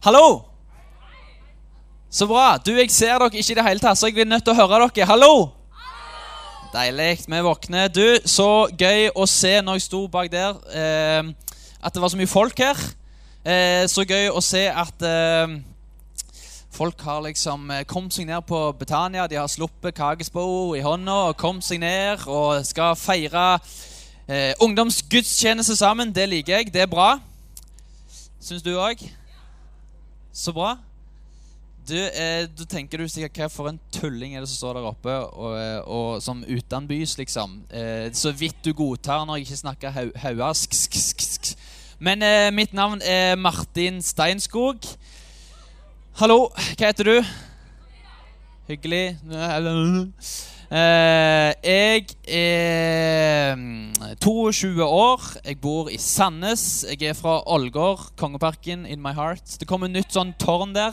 Hallo! Så bra. Du, jeg ser dere ikke i det hele tatt, så jeg blir nødt til å høre dere. Hallo! Deilig. Vi våkner. Du, så gøy å se når jeg sto bak der, eh, at det var så mye folk her. Eh, så gøy å se at eh, folk har liksom eh, kommet seg ned på Betania. De har sluppet kakespo i hånda og kommet seg ned og skal feire eh, ungdomsgudstjeneste sammen. Det liker jeg. Det er bra. Syns du òg? Så bra. Du, eh, du tenker du sikkert hva for en tulling er det som står der oppe og, eh, og som utenbys, liksom. Eh, så vidt du godtar når jeg ikke snakker hau, hauask. Men eh, mitt navn er Martin Steinskog. Hallo, hva heter du? Hyggelig. Eh, jeg er mm, 22 år. Jeg bor i Sandnes. Jeg er fra Ålgård, Kongeparken in my heart. Det kommer nytt sånn tårn der.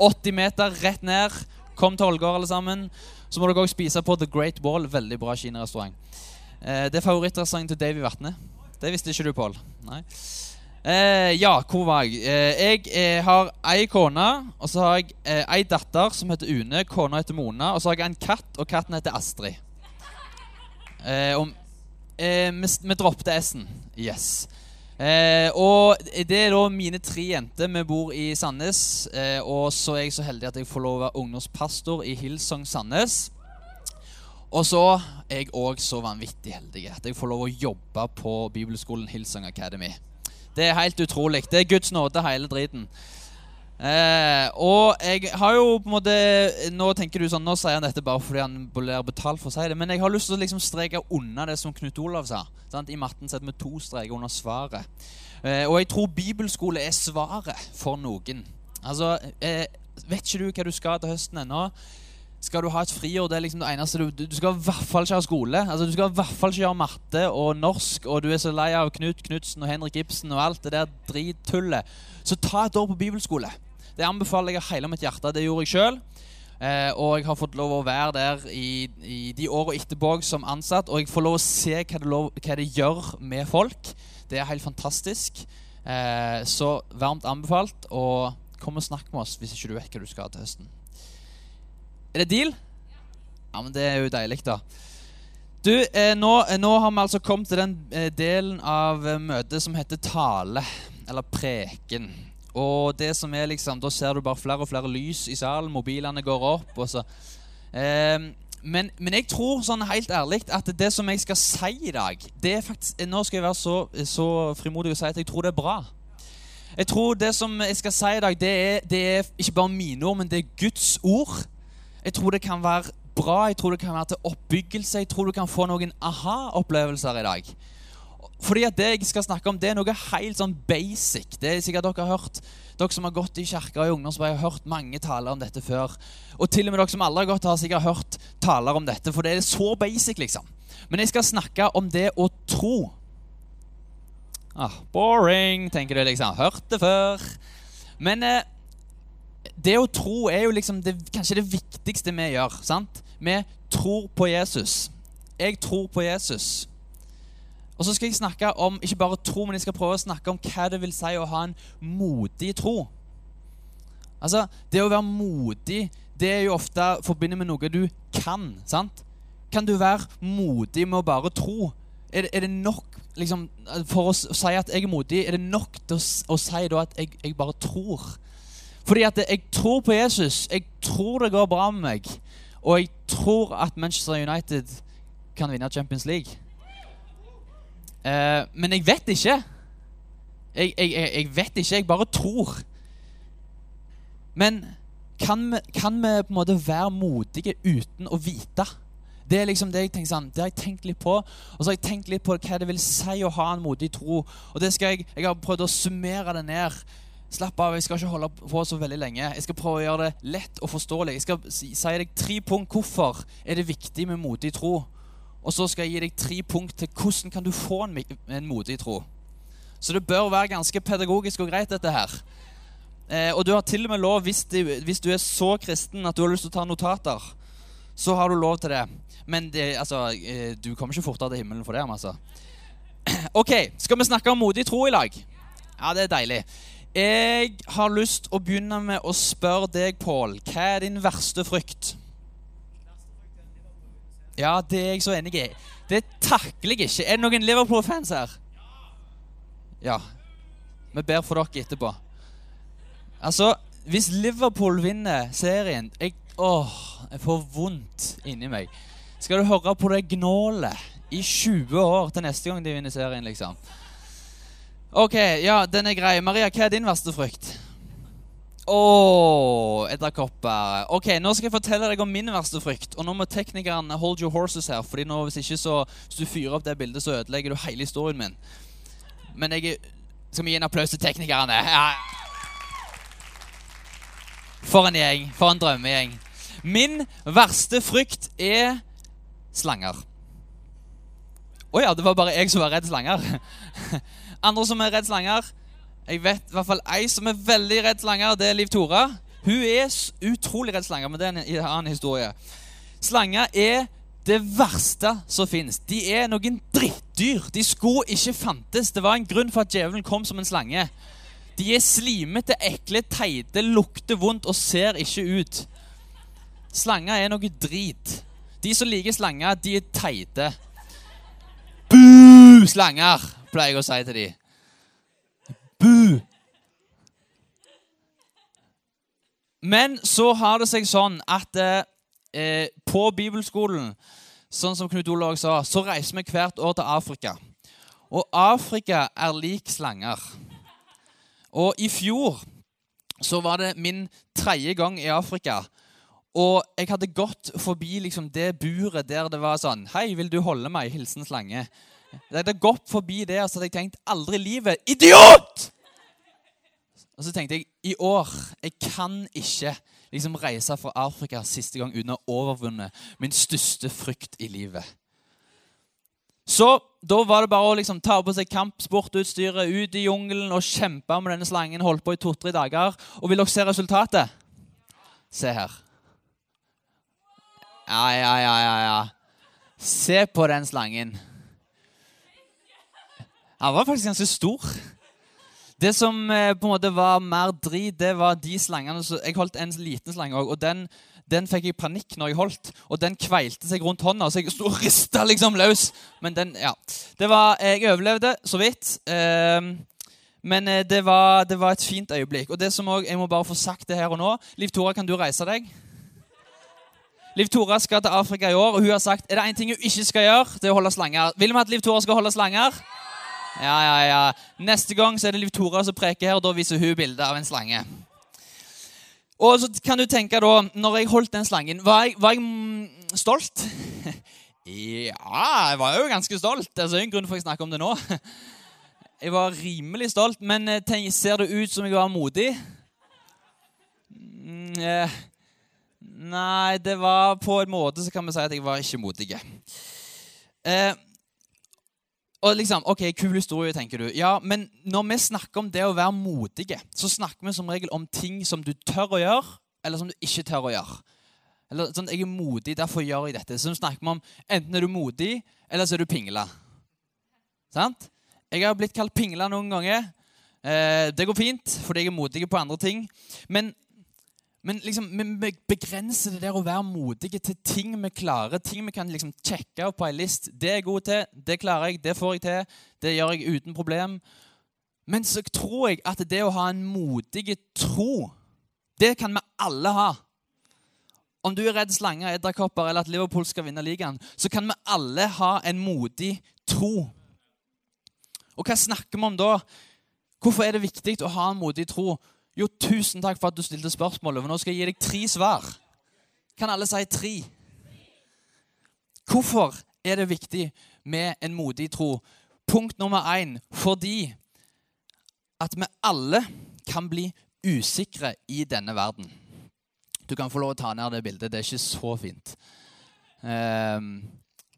80 meter rett ned. Kom til Ålgård, alle sammen. Så må dere òg spise på The Great Wall. Veldig bra kinarestaurant. Eh, det er favorittrestauranten til Davy Vatne. Det visste ikke du, Pål. Eh, ja, hvor var jeg? Eh, jeg eh, har ei kone, og så har jeg eh, ei datter som heter Une. Kona heter Mona. Og så har jeg en katt, og katten heter Astrid. Eh, og, eh, vi, vi droppet S-en. Yes. Eh, og det er da mine tre jenter. Vi bor i Sandnes. Eh, og så er jeg så heldig at jeg får lov å være ungdomspastor i Hillsong Sandnes. Og så er jeg òg så vanvittig heldig at jeg får lov å jobbe på bibelskolen Hillsong Academy. Det er helt utrolig. Det er Guds nåde, hele driten. Eh, og jeg har jo på en måte Nå tenker du sånn, nå sier han dette bare fordi han blir betalt for å si det. Men jeg har lyst til å liksom streke unna det som Knut Olav sa. Sant? I matten setter vi to streker under svaret. Eh, og jeg tror bibelskole er svaret for noen. Altså, eh, Vet ikke du hva du skal til høsten ennå? Skal du ha et friår, det er liksom det eneste du, du skal i hvert fall ikke ha skole. Altså, du skal i hvert fall ikke gjøre matte og norsk, og du er så lei av Knut Knutsen og Henrik Ibsen og alt det der drittullet. Så ta et år på bibelskole. Det anbefaler jeg av hele mitt hjerte. Det gjorde jeg sjøl. Eh, og jeg har fått lov å være der i, i de åra etterpå som ansatt. Og jeg får lov å se hva det, lov, hva det gjør med folk. Det er helt fantastisk. Eh, så varmt anbefalt. Og kom og snakk med oss hvis ikke du vet hva du skal til høsten. Er det deal? Ja, men det er jo deilig, da. Du, eh, nå, eh, nå, har vi altså kommet til den eh, delen av eh, møtet som heter tale, eller preken. Og det som er liksom, Da ser du bare flere og flere lys i salen, mobilene går opp. og så... Eh, men, men, jeg tror sånn helt ærlig at det som jeg skal si i dag det er faktisk, Nå skal jeg være så, så frimodig å si at jeg tror det er bra. Jeg tror det som jeg skal si i dag, det er, det er ikke bare mine ord, men det er Guds ord. Jeg tror det kan være bra, jeg tror det kan være til oppbyggelse. Jeg tror du kan få noen aha-opplevelser i dag. Fordi at det jeg skal snakke om, det er noe helt sånn basic. Det er sikkert dere har hørt. Dere som har gått i kirka i ungdomsvei, har hørt mange taler om dette før. Og til og med dere som aldri har gått, har sikkert hørt taler om dette. For det er så basic, liksom. Men jeg skal snakke om det å tro. Ah, boring, tenker du liksom. Hørt det før. Men eh, det å tro er jo liksom det, kanskje det viktigste vi gjør. sant? Vi tror på Jesus. Jeg tror på Jesus. Og så skal jeg snakke om ikke bare tro, men jeg skal prøve å snakke om hva det vil si å ha en modig tro. Altså, Det å være modig det er jo ofte forbundet med noe du kan. sant? Kan du være modig med å bare tro? Er er det nok liksom, For å si at jeg er modig, er det nok til å, å si da at jeg, jeg bare tror? Fordi at jeg tror på Jesus. Jeg tror det går bra med meg. Og jeg tror at Manchester United kan vinne Champions League. Eh, men jeg vet ikke. Jeg, jeg, jeg, vet ikke. Jeg bare tror. Men kan vi, kan vi, på en måte være modige uten å vite? Det er liksom det jeg tenker sånn, det har jeg tenkt litt på. Og så har jeg tenkt litt på hva det vil si å ha en modig tro. Og det skal jeg, jeg har prøvd å summere det ned Slapp av, jeg skal ikke holde på så veldig lenge. Jeg skal prøve å gjøre det lett og forståelig. Jeg skal si deg tre punkt hvorfor er det viktig med modig tro. Og så skal jeg gi deg tre punkt til hvordan kan du få en, en modig tro. Så det bør være ganske pedagogisk og greit, dette her. Eh, og du har til og med lov, hvis, de, hvis, du er så kristen at du har lyst til å ta notater, så har du lov til det. Men det, altså, eh, du kommer ikke fortere til himmelen for det. altså. Ok, Skal vi snakke om modig tro i lag? Ja, det er deilig. Jeg har lyst å begynne med å spørre deg, Pål. Hva er din verste frykt? Ja, det er jeg så enig i. Det takler jeg ikke. Er det noen Liverpool-fans her? Ja. Vi ber for dere etterpå. Altså, hvis Liverpool vinner serien jeg, Åh, jeg får vondt inni meg. Skal du høre på det gnålet i 20 år til neste gang de vinner serien, liksom? Ok, ja, den er grei. Maria, hva er din verste frykt? Å, edderkopper. Ok, Nå skal jeg fortelle deg om min verste frykt. Og nå må teknikeren hold your horses her. Fordi nå, hvis ikke så, hvis du fyrer opp det bildet, så ødelegger du hele historien min. Men jeg Skal vi gi en applaus til teknikerne? Ja. For en gjeng. For en drømmegjeng. Min verste frykt er slanger. Å ja, det var bare jeg som var redd slanger. Andre som er redd slanger Jeg vet i hvert fall ei som er veldig redd slanger. Det er Liv Tora. Hun er utrolig redd slanger, men det er en annen historie. Slanger er det verste som fins. De er noen drittdyr. De skulle ikke fantes. Det var en grunn for at djevelen kom som en slange. De er slimete, ekle, teite, lukter vondt og ser ikke ut. Slanger er noe drit. De som liker slanger, de er teite. Bu, slanger, pleier jeg å si til dem. Bu. Men så har det seg sånn at eh, på bibelskolen, sånn som Knut Olav sa, så reiser vi hvert år til Afrika. Og Afrika er lik slanger. Og i fjor så var det min tredje gang i Afrika. Og jeg hadde gått forbi liksom det buret der det var sånn Hei, vil du holde meg? Hilsen slange. Jeg hadde gått forbi det, og så hadde jeg tenkt aldri i livet Idiot! Og så tenkte jeg i år Jeg kan ikke liksom reise fra Afrika siste gang uten å ha overvunnet min største frykt i livet. Så da var det bare å liksom ta på seg kampsportutstyret, ut i jungelen og kjempe med denne slangen. Holdt på i to-tre dager. Og vil dere se resultatet? Se her. Ja, ja, ja, ja, ja. Se på den slangen. Han var faktisk ganske stor. Det som eh, på en måte var mer drit, det var de slangene Jeg holdt en liten slange òg, og den, den, fikk jeg panikk når jeg holdt. Og den kveilte seg rundt hånda, så jeg sto og rista liksom løs. Men den, ja. Det var, Jeg overlevde så vidt. Eh, men eh, det var, det var, et fint øyeblikk. Og det som også, Jeg må bare få sagt det her og nå. Liv Tora, kan du reise deg? Liv Tora skal til Afrika i år, og hun har sagt er det én ting hun ikke skal gjøre, det er å holde slanger. Vil vi at Liv Tora skal holde slanger? Ja, ja, ja. Neste gang så er det Liv Tora som preker her, og da viser hun bilde av en slange. Og så kan du tenke da, når jeg holdt den slangen, var jeg, var jeg stolt? ja, jeg var jo ganske stolt. Det er en grunn for at jeg snakker om det nå. Jeg var rimelig stolt, men eh, tenk, ser det ut som jeg var modig? Mm, eh, nei, det var på en måte så kan vi si at jeg var ikke modig. Eh, og liksom, ok, Kul historie, tenker du. Ja, Men når vi snakker om det å være modige, så snakker vi som regel om ting som du tør å gjøre, eller som du ikke tør å gjøre. Eller sånn, 'Jeg er modig, derfor gjør jeg dette.' Så snakker vi om enten er du modig, eller så er du pingla. Sant? Jeg har blitt kalt pingla noen ganger. Eh, det går fint, fordi jeg er modig på andre ting. Men men liksom, vi begrenser det der å være modige til ting vi klarer. Ting vi kan liksom sjekke på ei list. Det er jeg god til, det klarer jeg, det får jeg til. Det gjør jeg uten problem. Men så tror jeg at det å ha en modig tro, det kan vi alle ha. Om du er redd slanger, edderkopper eller at Liverpool skal vinne ligaen, så kan vi alle ha en modig tro. Og hva snakker vi om da? Hvorfor er det viktig å ha en modig tro? Jo, tusen takk for at du stilte spørsmålet, for nå skal jeg gi deg tre svar. Kan alle si tre? Hvorfor er det viktig med en modig tro? Punkt nummer én fordi at vi alle kan bli usikre i denne verden. Du kan få lov å ta ned det bildet. Det er ikke så fint. Um,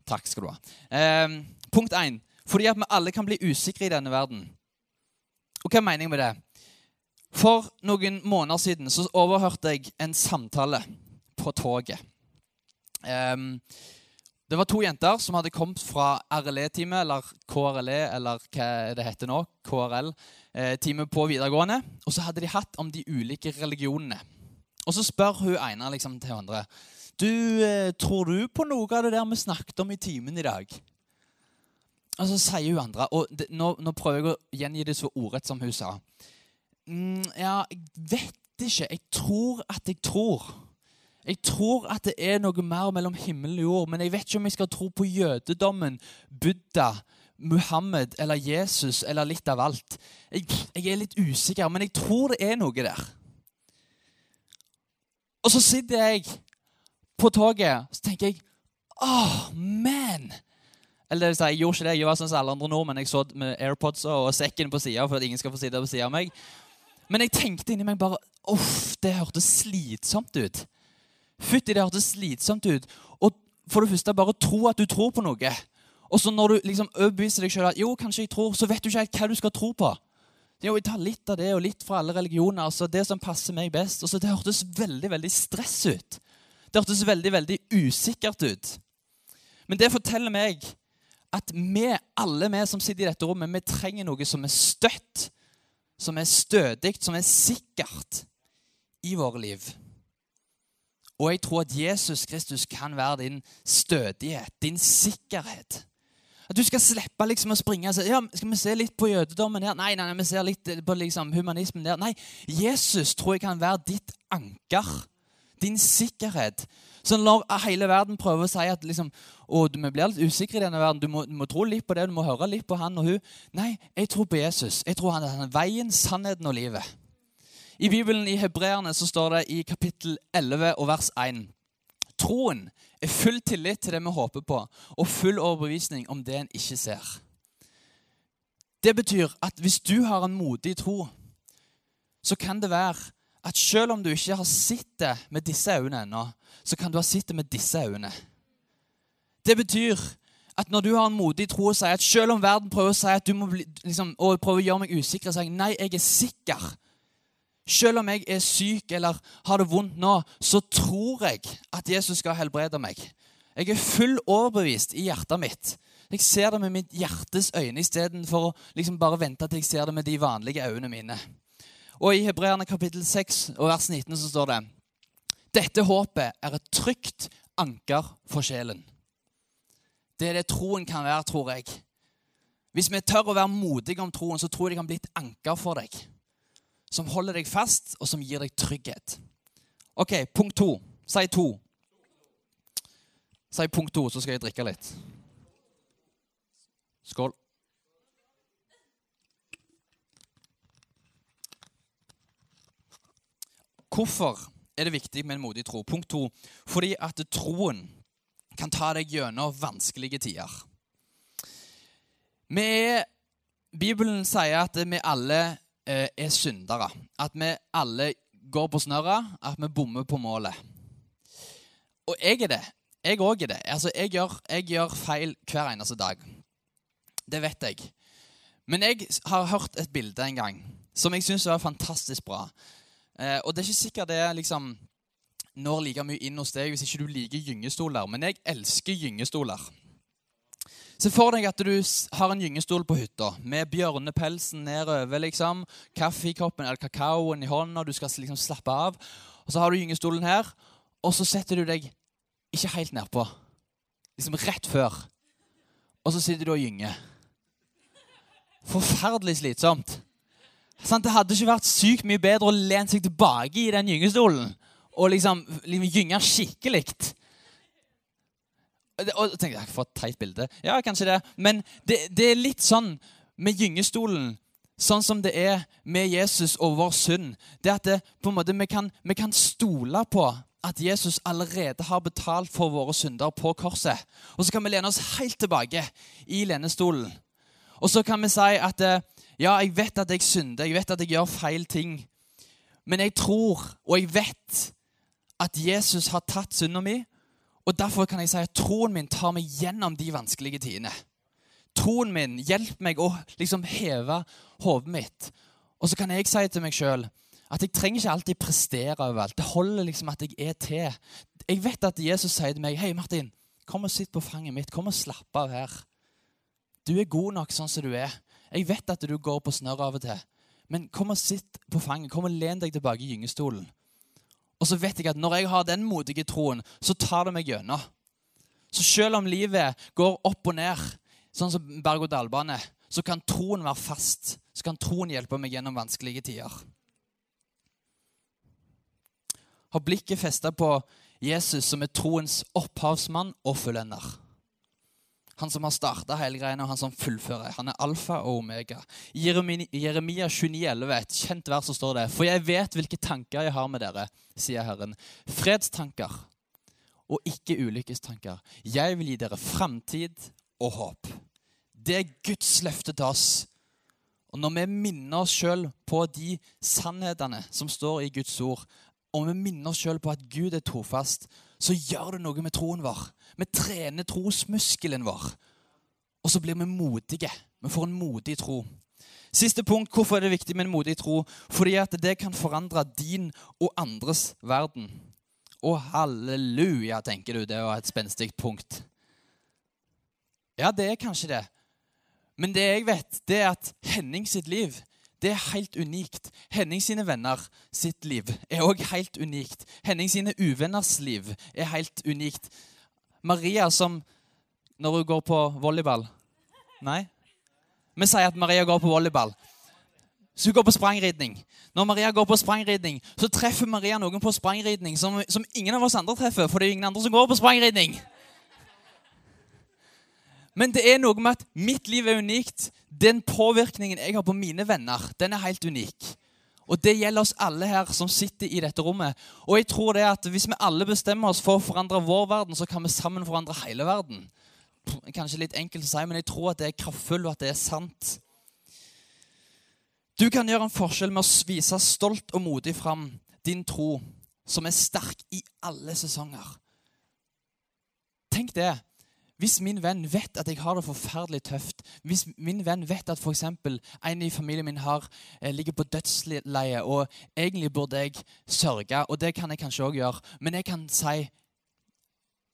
takk skal du ha. Um, punkt én. Fordi at vi alle kan bli usikre i denne verden. Og hva er meningen med det? For noen måneder siden så overhørte jeg en samtale på toget. Um, Det var to jenter som hadde kommet fra RLE-teamet, eller KRLE, eller hva det heter nå, KRL-teamet på videregående. Og så hadde de hatt om de ulike religionene. Og så spør hun ene liksom, til andre Du, eh, tror du på noe av det der vi snakket om i timen i dag? Og så sier hun andre Og det, nå, nå, prøver jeg å gjengi det så ordrett som hun sa. Mm, ja, jeg vet ikke. Jeg tror at jeg tror. Jeg tror at det er noe mer mellom himmel og jord, men jeg vet ikke om jeg skal tro på jødedommen, Buddha, Muhammed eller Jesus eller litt av alt. Jeg, jeg er litt usikker, men jeg tror det er noe der. Og så sitter jeg på toget så tenker jeg, åh, man! Eller Jeg gjorde ikke det, jeg var sånn som alle andre nordmenn. Jeg så med AirPods og sekken på sida for at ingen skal få sitte på sida av meg. Men jeg tenkte inni meg bare Uff, det hørtes slitsomt ut. Fytti, det hørtes slitsomt ut. Og for det første, bare tro at du tror på noe. Og så når du liksom overbeviser deg sjøl at jo, kanskje jeg tror, så vet du ikke helt hva du skal tro på. Jo, jeg tar litt av det og litt fra alle religioner. altså Det som passer meg best. Og så Det hørtes veldig veldig stress ut. Det hørtes veldig veldig usikkert ut. Men det forteller meg at vi, alle vi som sitter i dette rommet, vi trenger noe som er støtt, som er stødig, som er sikkert i våre liv. Og jeg tror at Jesus Kristus kan være din stødighet, din sikkerhet. At du skal slippe liksom å springe og si ja, skal vi se litt på jødedommen her. Nei, nei, nei vi ser litt på liksom humanismen der. Nei, Jesus tror jeg kan være ditt anker. Din sikkerhet. Så når hele verden prøver å si at liksom, å, vi blir litt usikre i denne verden, du må, du må, tro litt på det, du må høre litt på han og hun Nei, jeg tror på Jesus. Jeg tror han er veien, sannheten og livet. I Bibelen i Hebreerne så står det i kapittel 11 og vers 1 Troen er full tillit til det vi håper på, og full overbevisning om det en ikke ser. Det betyr at hvis du har en modig tro, så kan det være at selv om du ikke har sett det med disse øynene ennå, så kan du ha sett det med disse øynene. Det betyr at når du har en modig tro og sier at selv om verden prøver å si at du må bli, liksom, og prøver å gjøre meg usikker, så sier jeg nei, jeg er sikker selv om jeg er syk eller har det vondt nå, så tror jeg at Jesus skal helbrede meg. Jeg er full overbevist i hjertet mitt. Jeg ser det med mitt hjertes øyne istedenfor å liksom bare vente til jeg ser det med de vanlige øynene mine. Og I Hebreerne kapittel 6 og vers 19 så står det dette håpet er et trygt anker for sjelen. Det er det troen kan være, tror jeg. Hvis vi tør å være modige om troen, så tror jeg det kan bli et anker for deg som holder deg fast, og som gir deg trygghet. OK, punkt to. Si to. Si punkt to, så skal jeg drikke litt. Skål. Hvorfor er det viktig med en modig tro? Punkt to. Fordi at troen kan ta deg gjennom vanskelige tider. Vi Bibelen sier at vi alle Eh, er syndere. At vi alle går på snørra, at vi bommer på målet. Og jeg er det. Jeg òg er det. Altså, jeg gjør, jeg gjør feil hver eneste dag. Det vet jeg. Men jeg har hørt et bilde en gang som jeg syns var fantastisk bra. Eh, og det er ikke sikkert det liksom når like mye inn hos deg hvis ikke du liker gyngestoler. Men jeg elsker gyngestoler. Se for deg at du har en gyngestol på hytta med bjørnepelsen nedover. liksom, Kaffekoppen eller kakaoen i hånda, du skal liksom slappe av. Og Så har du gyngestolen her, og så setter du deg ikke helt nedpå. Liksom rett før. Og så sitter du og gynger. Forferdelig slitsomt. Det hadde ikke vært sykt mye bedre å lene seg tilbake i den gyngestolen og liksom, liksom gynge skikkelig. Og jeg tenkte jeg, For et teit bilde. Ja, kanskje det. Men det, det, er litt sånn med gyngestolen, sånn som det er med Jesus og vår synd. Det at det, på en måte, vi kan, vi kan stole på at Jesus allerede har betalt for våre synder på korset. Og så kan vi lene oss helt tilbake i lenestolen. Og så kan vi si at eh, ja, jeg vet at jeg synder, jeg vet at jeg gjør feil ting. Men jeg tror, og jeg vet, at Jesus har tatt synda mi, og Derfor kan jeg si at troen min tar meg gjennom de vanskelige tidene. Troen min hjelper meg å liksom heve hodet mitt. Og så kan jeg si til meg sjøl at jeg trenger ikke alltid prestere overalt. Det holder liksom at jeg er til. Jeg vet at Jesus sier til meg Hei, Martin, Kom og sitt på fanget mitt. Kom og slapp av her. Du er god nok sånn som du er. Jeg vet at du går på snørr av og til. Men kom og sitt på fanget. Kom og len deg tilbake i gyngestolen. Og så vet jeg at når jeg har den modige troen, så tar det meg gjennom. Så selv om livet går opp og ned, sånn som berg-og-dal-bane, så kan troen være fast. Så kan troen hjelpe meg gjennom vanskelige tider. Har blikket festa på Jesus, som er troens opphavsmann og fullender. Han som har starta hele greiene, og han som fullfører. Han er alfa og omega. I Jeremia 29,11, et kjent vers, så står det For jeg vet hvilke tanker jeg har med dere, sier Herren. Fredstanker og ikke ulykkestanker. Jeg vil gi dere framtid og håp. Det er Guds løfte til oss. Og når vi minner oss sjøl på de sannhetene som står i Guds ord, og vi minner oss sjøl på at Gud er trofast, så gjør det noe med troen vår. Vi trener trosmuskelen vår. Og så blir vi modige. Vi får en modig tro. Siste punkt, Hvorfor er det viktig med en modig tro? Fordi at det kan forandre din og andres verden. Å, halleluja, tenker du. Det var et spenstig punkt. Ja, det er kanskje det. Men det jeg vet, det er at Henning sitt liv det er helt unikt. Henning sine venner sitt liv er òg helt unikt. Henning sine uvenners liv er helt unikt. Maria som Når hun går på volleyball Nei? Vi sier at Maria går på volleyball. Så hun går på sprangridning. Når Maria går på sprangridning, så treffer Maria noen på sprangridning som, som ingen av oss andre treffer, for det er ingen andre som går på sprangridning. Men det er noe med at mitt liv er unikt. Den påvirkningen jeg har på mine venner, den er helt unik. Og det gjelder oss alle her som sitter i dette rommet. Og jeg tror det at hvis vi alle bestemmer oss for å forandre vår verden, så kan vi sammen forandre hele verden. Kanskje litt enkelt å si, men jeg tror at det er kraftfullt, og at det er sant. Du kan gjøre en forskjell med å vise stolt og modig fram din tro, som er sterk i alle sesonger. Tenk det. Hvis min venn vet at jeg har det forferdelig tøft, hvis min venn vet at f.eks. en i familien min har, eh, ligger på dødsleie, og egentlig burde jeg sørge, og det kan jeg kanskje òg gjøre, men jeg kan si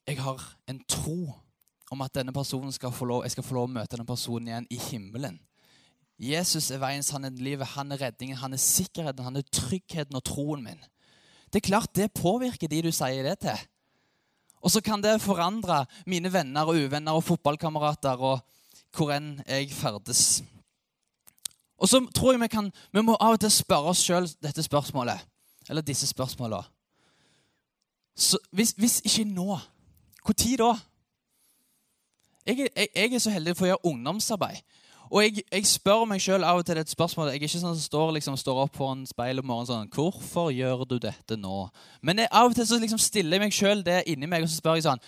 jeg har en tro om at denne personen skal få lov, jeg skal få lov å møte denne personen igjen i himmelen. Jesus er veien, sannheten, livet. Han er redningen, han er sikkerheten, han er tryggheten og troen min. Det er klart det påvirker de du sier det til. Og så kan det forandre mine venner og uvenner og fotballkamerater og hvor enn jeg ferdes. Og så tror jeg vi kan, vi må av og til spørre oss sjøl dette spørsmålet. Eller disse spørsmåla. Hvis, hvis, ikke nå, når da? Jeg, jeg, jeg, er så heldig for å gjøre ungdomsarbeid. Og jeg, jeg spør meg sjøl av og til et spørsmål. Jeg er ikke sånn som står, liksom, står opp foran speilet om morgenen sånn 'Hvorfor gjør du dette nå?' Men jeg, av og til så liksom stiller jeg meg sjøl det inni meg, og så spør jeg sånn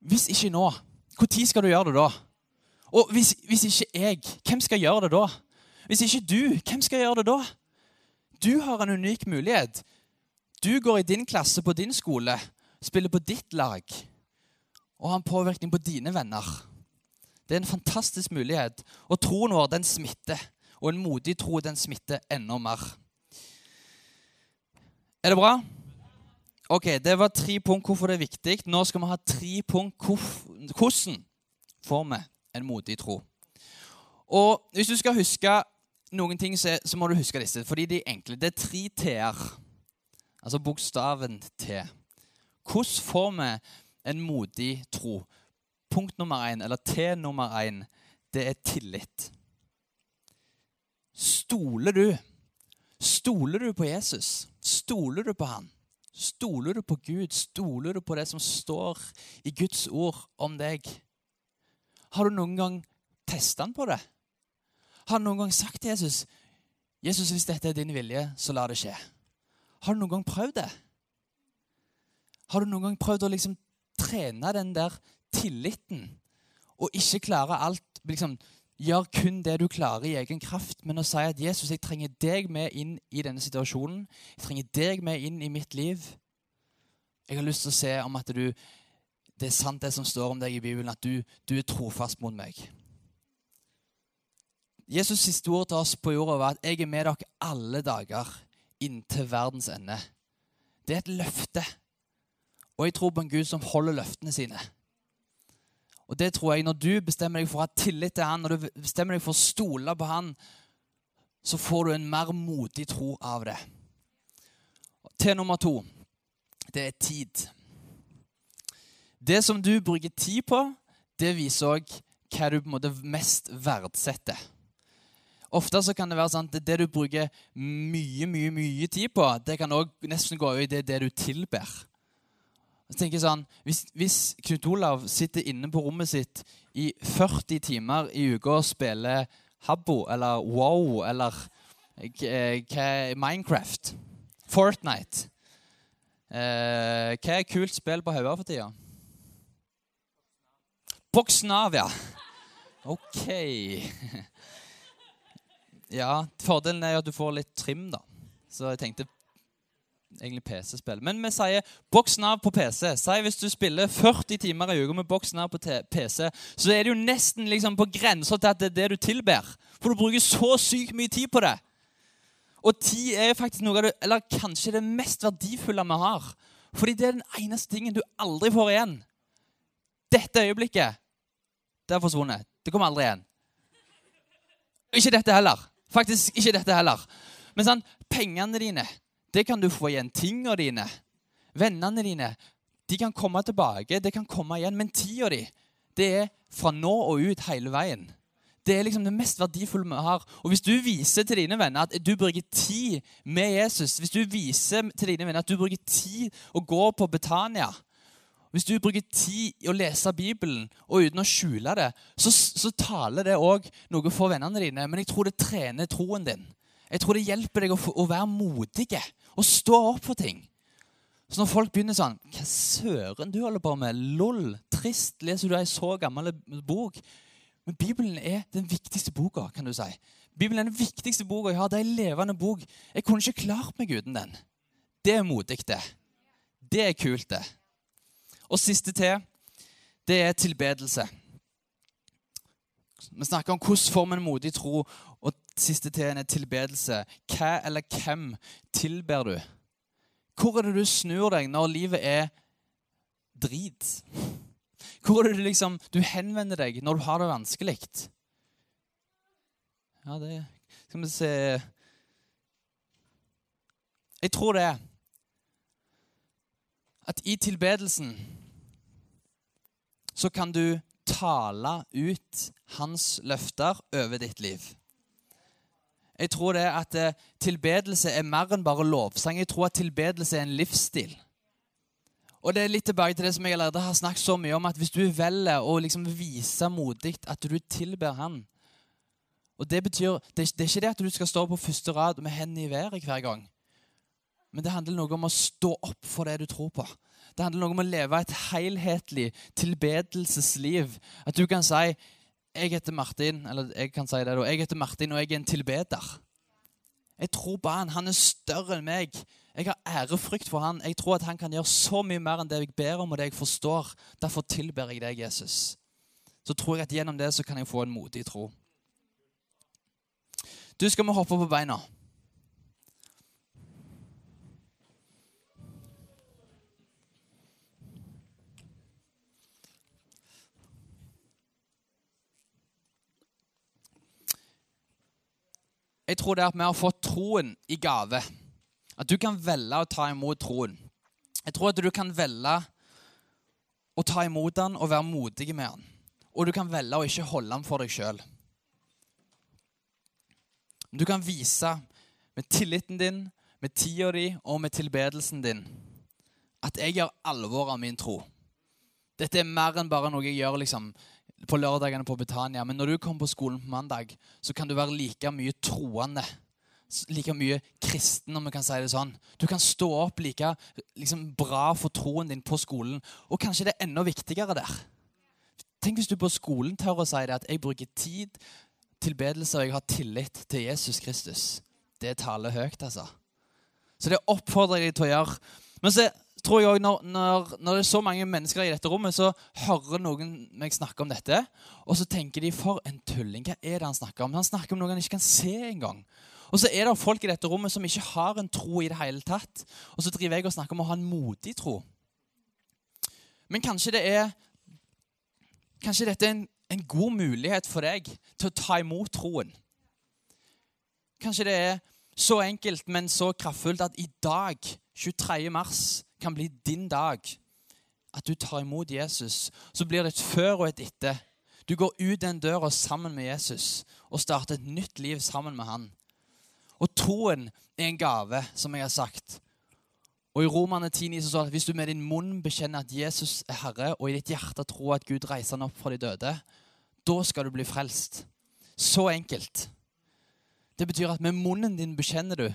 'Hvis ikke nå, når skal du gjøre det da?' Og hvis, hvis, ikke jeg, hvem skal gjøre det da? Hvis ikke du, hvem skal gjøre det da? Du har en unik mulighet. Du går i din klasse på din skole, spiller på ditt lag og har en påvirkning på dine venner. Det er en fantastisk mulighet. Og troen vår, den smitter. Og en modig tro, den smitter enda mer. Er det bra? Ok, Det var tre punkt hvorfor det er viktig. Nå skal vi ha tre punkt hvordan får vi en modig tro. Og Hvis du skal huske noen ting, så, må du huske disse. Fordi de er enkle. Det er tre t-er. Altså bokstaven T. Hvordan får vi en modig tro? Punkt nummer én, eller T nummer én, det er tillit. Stoler du? Stoler du på Jesus? Stoler du på han? Stoler du på Gud? Stoler du på det som står i Guds ord om deg? Har du noen gang testa han på det? Har du noen gang sagt til Jesus Jesus, hvis dette er din vilje, så la det skje? Har du noen gang prøvd det? Har du noen gang prøvd å liksom trene den der tilliten og ikke klare alt liksom, Gjør kun det du klarer i egen kraft, men å si at Jesus, jeg trenger deg med inn i denne situasjonen. Jeg trenger deg med inn i mitt liv. Jeg har lyst til å se om at du, det er sant, det som står om deg i Bibelen, at du, du er trofast mot meg. Jesus' siste ord til oss på jorda var at 'jeg er med dere alle dager inntil verdens ende'. Det er et løfte. Og jeg tror på en Gud som holder løftene sine. Og det tror jeg Når du bestemmer deg for å ha tillit til han, når du bestemmer deg for å stole på han, så får du en mer modig tro av det. Til nummer to det er tid. Det som du bruker tid på, det viser òg hva du på en måte mest verdsetter. Ofte så kan det være sånn at det du bruker mye mye, mye tid på, det kan også nesten gå i det, det du tilber. Jeg tenker sånn, Hvis, hvis Knut Olav sitter inne på rommet sitt i 40 timer i uka og spiller Habbo eller Wow eller eh, Minecraft, Fortnite eh, Hva er kult spill på hodet for tida? Boksen av, ja. OK. Ja, Fordelen er at du får litt trim, da. Så jeg tenkte egentlig PC-spill. Men vi sier boks Nav på PC. Si hvis du spiller 40 timer i uka med boks Nav på PC, så er det jo nesten liksom på grensa til at det er det du tilber. For du bruker så sykt mye tid på det. Og tid er faktisk noe av det, eller kanskje det mest verdifulle vi har. Fordi det er den eneste tingen du aldri får igjen. Dette øyeblikket, det har forsvunnet. Det kommer aldri igjen. Ikke dette heller. Faktisk ikke dette heller. Men sånn, pengene dine, det kan du få igjen. Tingene dine, vennene dine, de kan komme tilbake. Det kan komme igjen. Men tida di, det er fra nå og ut hele veien. Det er liksom det mest verdifulle vi har. Og Hvis du viser til dine venner at du bruker tid med Jesus, hvis du viser til dine venner at du bruker tid å gå på Betania, hvis du bruker tid i å lese Bibelen og uten å skjule det, så, så taler det òg noe for vennene dine. Men jeg tror det trener troen din. Jeg tror det hjelper deg å, å være modig og stå opp for ting. Så når folk begynner sånn Hva søren du holder på med? Lol. Trist. Leser du ei så gammel bok? Men Bibelen er den viktigste boka, kan du si. Bibelen er den viktigste boka jeg har. Det er ei levende bok. Jeg kunne ikke klart meg uten den. Det er modig, det. Det er kult, det. Og siste til, det er tilbedelse. Vi snakker om hvordan får vi en modig tro, siste til er tilbedelse. Hva eller hvem tilber du? Hvor er det du snur deg når livet er drit? Hvor er det du liksom du henvender deg når du har det vanskelig? Ja, det Skal vi se Jeg tror det at i tilbedelsen så kan du tale ut hans løfter over ditt liv. Jeg tror det at eh, tilbedelse er mer enn bare lovsang. Jeg tror at tilbedelse er en livsstil. Og det er litt tilbake til det som jeg allerede har snakket så mye om, at hvis du velger å liksom vise modig at du tilber Han og Det betyr, det, er ikke det at du skal stå på første rad med hendene i været hver gang. Men det handler noe om å stå opp for det du tror på. Det handler noe om å leve et helhetlig tilbedelsesliv. At du kan si 'Jeg heter Martin', eller jeg kan si det da, 'Jeg heter Martin, og jeg er en tilbeder'. Jeg tror på han. Han er større enn meg. Jeg har ærefrykt for han. Jeg tror at han kan gjøre så mye mer enn det jeg ber om og det jeg forstår. Derfor tilber jeg deg, Jesus. Så tror jeg at gjennom det så kan jeg få en modig tro. Du, skal vi hoppe på beina? Jeg tror det er at vi har fått troen i gave. At du kan velge å ta imot troen. Jeg tror at du kan velge å ta imot den og være modig med den. Og du kan velge å ikke holde den for deg sjøl. Du kan vise med tilliten din, med tida di og med tilbedelsen din at jeg gjør alvor av min tro. Dette er mer enn bare noe jeg gjør liksom, på lørdagene på Betania. Men når du kommer på skolen på mandag, så kan du være like mye troende. Like mye kristen, om vi kan si det sånn. Du kan stå opp like liksom, bra for troen din på skolen. Og kanskje det er enda viktigere der. Tenk hvis du på skolen tør å si det at jeg bruker tid, tilbedelse og jeg har tillit til Jesus Kristus. Det taler høyt, altså. Så det oppfordrer jeg deg til å gjøre. Men så tror jeg også, når, når, når, det er så mange mennesker i dette rommet, så hører noen meg snakke om dette, og så tenker de for en tulling. Hva er det han snakker om? Han snakker om noe han ikke kan se engang. Og så er det folk i dette rommet som ikke har en tro i det hele tatt. Og så driver jeg og snakker om å ha en modig tro. Men kanskje det er kanskje dette er en, en god mulighet for deg til å ta imot troen. Kanskje det er så enkelt, men så kraftfullt at i dag, 23. mars, kan bli din dag. At du tar imot Jesus. Så blir det et før og et etter. Du går ut den døra sammen med Jesus og starter et nytt liv sammen med han. Og troen er en gave, som jeg har sagt. Og I Romerne 10 så står det at hvis du med din munn bekjenner at Jesus er Herre, og i ditt hjerte tror at Gud reiser han opp fra de døde, da skal du bli frelst. Så enkelt. Det betyr at med munnen din bekjenner du.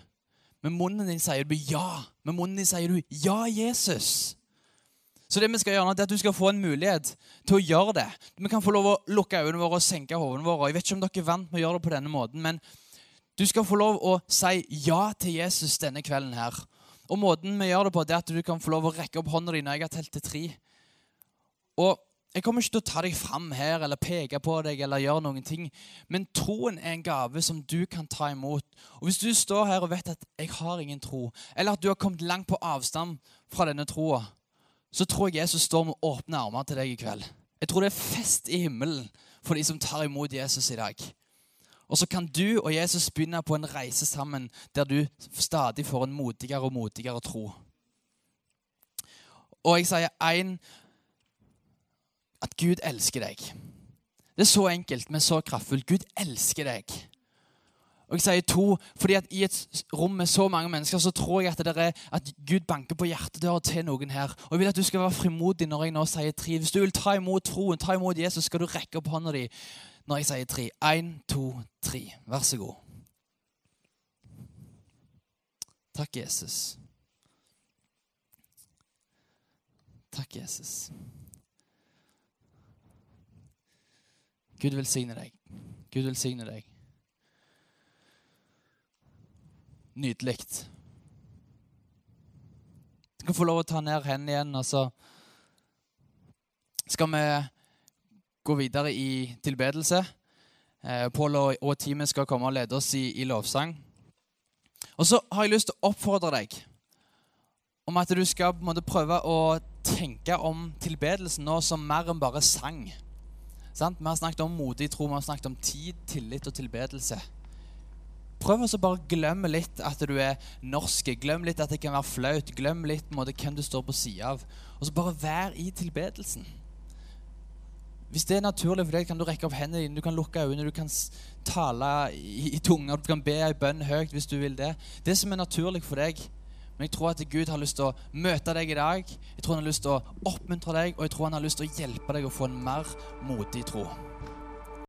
Med munnen din sier du ja. Med munnen din sier du ja, Jesus. Så det vi skal gjøre nå, er at du skal få en mulighet til å gjøre det. Vi kan få lov å lukke øynene våre og senke hodene våre. Jeg vet ikke om dere er vant med å gjøre det på denne måten, men du skal få lov å si ja til Jesus denne kvelden her. Og måten vi gjør det på, er at du kan få lov å rekke opp hånda di når jeg har telt til tre. Og jeg kommer ikke til å ta deg fram her eller peke på deg eller gjøre noen ting. Men troen er en gave som du kan ta imot. Og Hvis du står her og vet at 'jeg har ingen tro', eller at du har kommet langt på avstand fra denne troa, så tror jeg Jesus står med åpne armer til deg i kveld. Jeg tror det er fest i himmelen for de som tar imot Jesus i dag. Og så kan du og Jesus begynne på en reise sammen der du stadig får en modigere og modigere tro. Og jeg sier én at Gud elsker deg. Det er så enkelt, men så kraftfullt. Gud elsker deg. Og jeg sier to, fordi at I et rom med så mange mennesker så tror jeg at, det er, at Gud banker på hjertedøra til noen her. Og Jeg vil at du skal være frimodig når jeg nå sier tre. Hvis du vil ta imot troen, ta imot Jesus, skal du rekke opp hånda di når jeg sier tre. Én, to, tre. Vær så god. Takk, Jesus. Takk, Jesus. Gud velsigne deg. Gud velsigne deg. Nydelig. Du kan få lov å ta ned hendene igjen, og så skal vi gå videre i tilbedelse. Eh, Pål og, teamet skal komme og lede oss i, i lovsang. Og så har jeg lyst til å oppfordre deg om at du skal måte prøve å tenke om tilbedelsen nå som mer enn bare sang. Sant? Vi har snakket om modig tro, vi har snakket om tid, tillit og tilbedelse. Prøv å bare glemme litt at du er norsk. Glem litt at det kan være flaut. Glem litt måte, hvem du står på sida av. Og så bare vær i tilbedelsen. Hvis det er naturlig for deg, kan du rekke opp hendene dine, du kan lukke øynene, du kan tale i, i tunga, du kan be ei bønn høyt hvis du vil det. Det som er naturlig for deg. Men jeg tror at Gud har lyst til å møte deg i dag. Jeg tror han har lyst til å oppmuntre deg, og jeg tror han har lyst til å hjelpe deg å få en mer modig tro.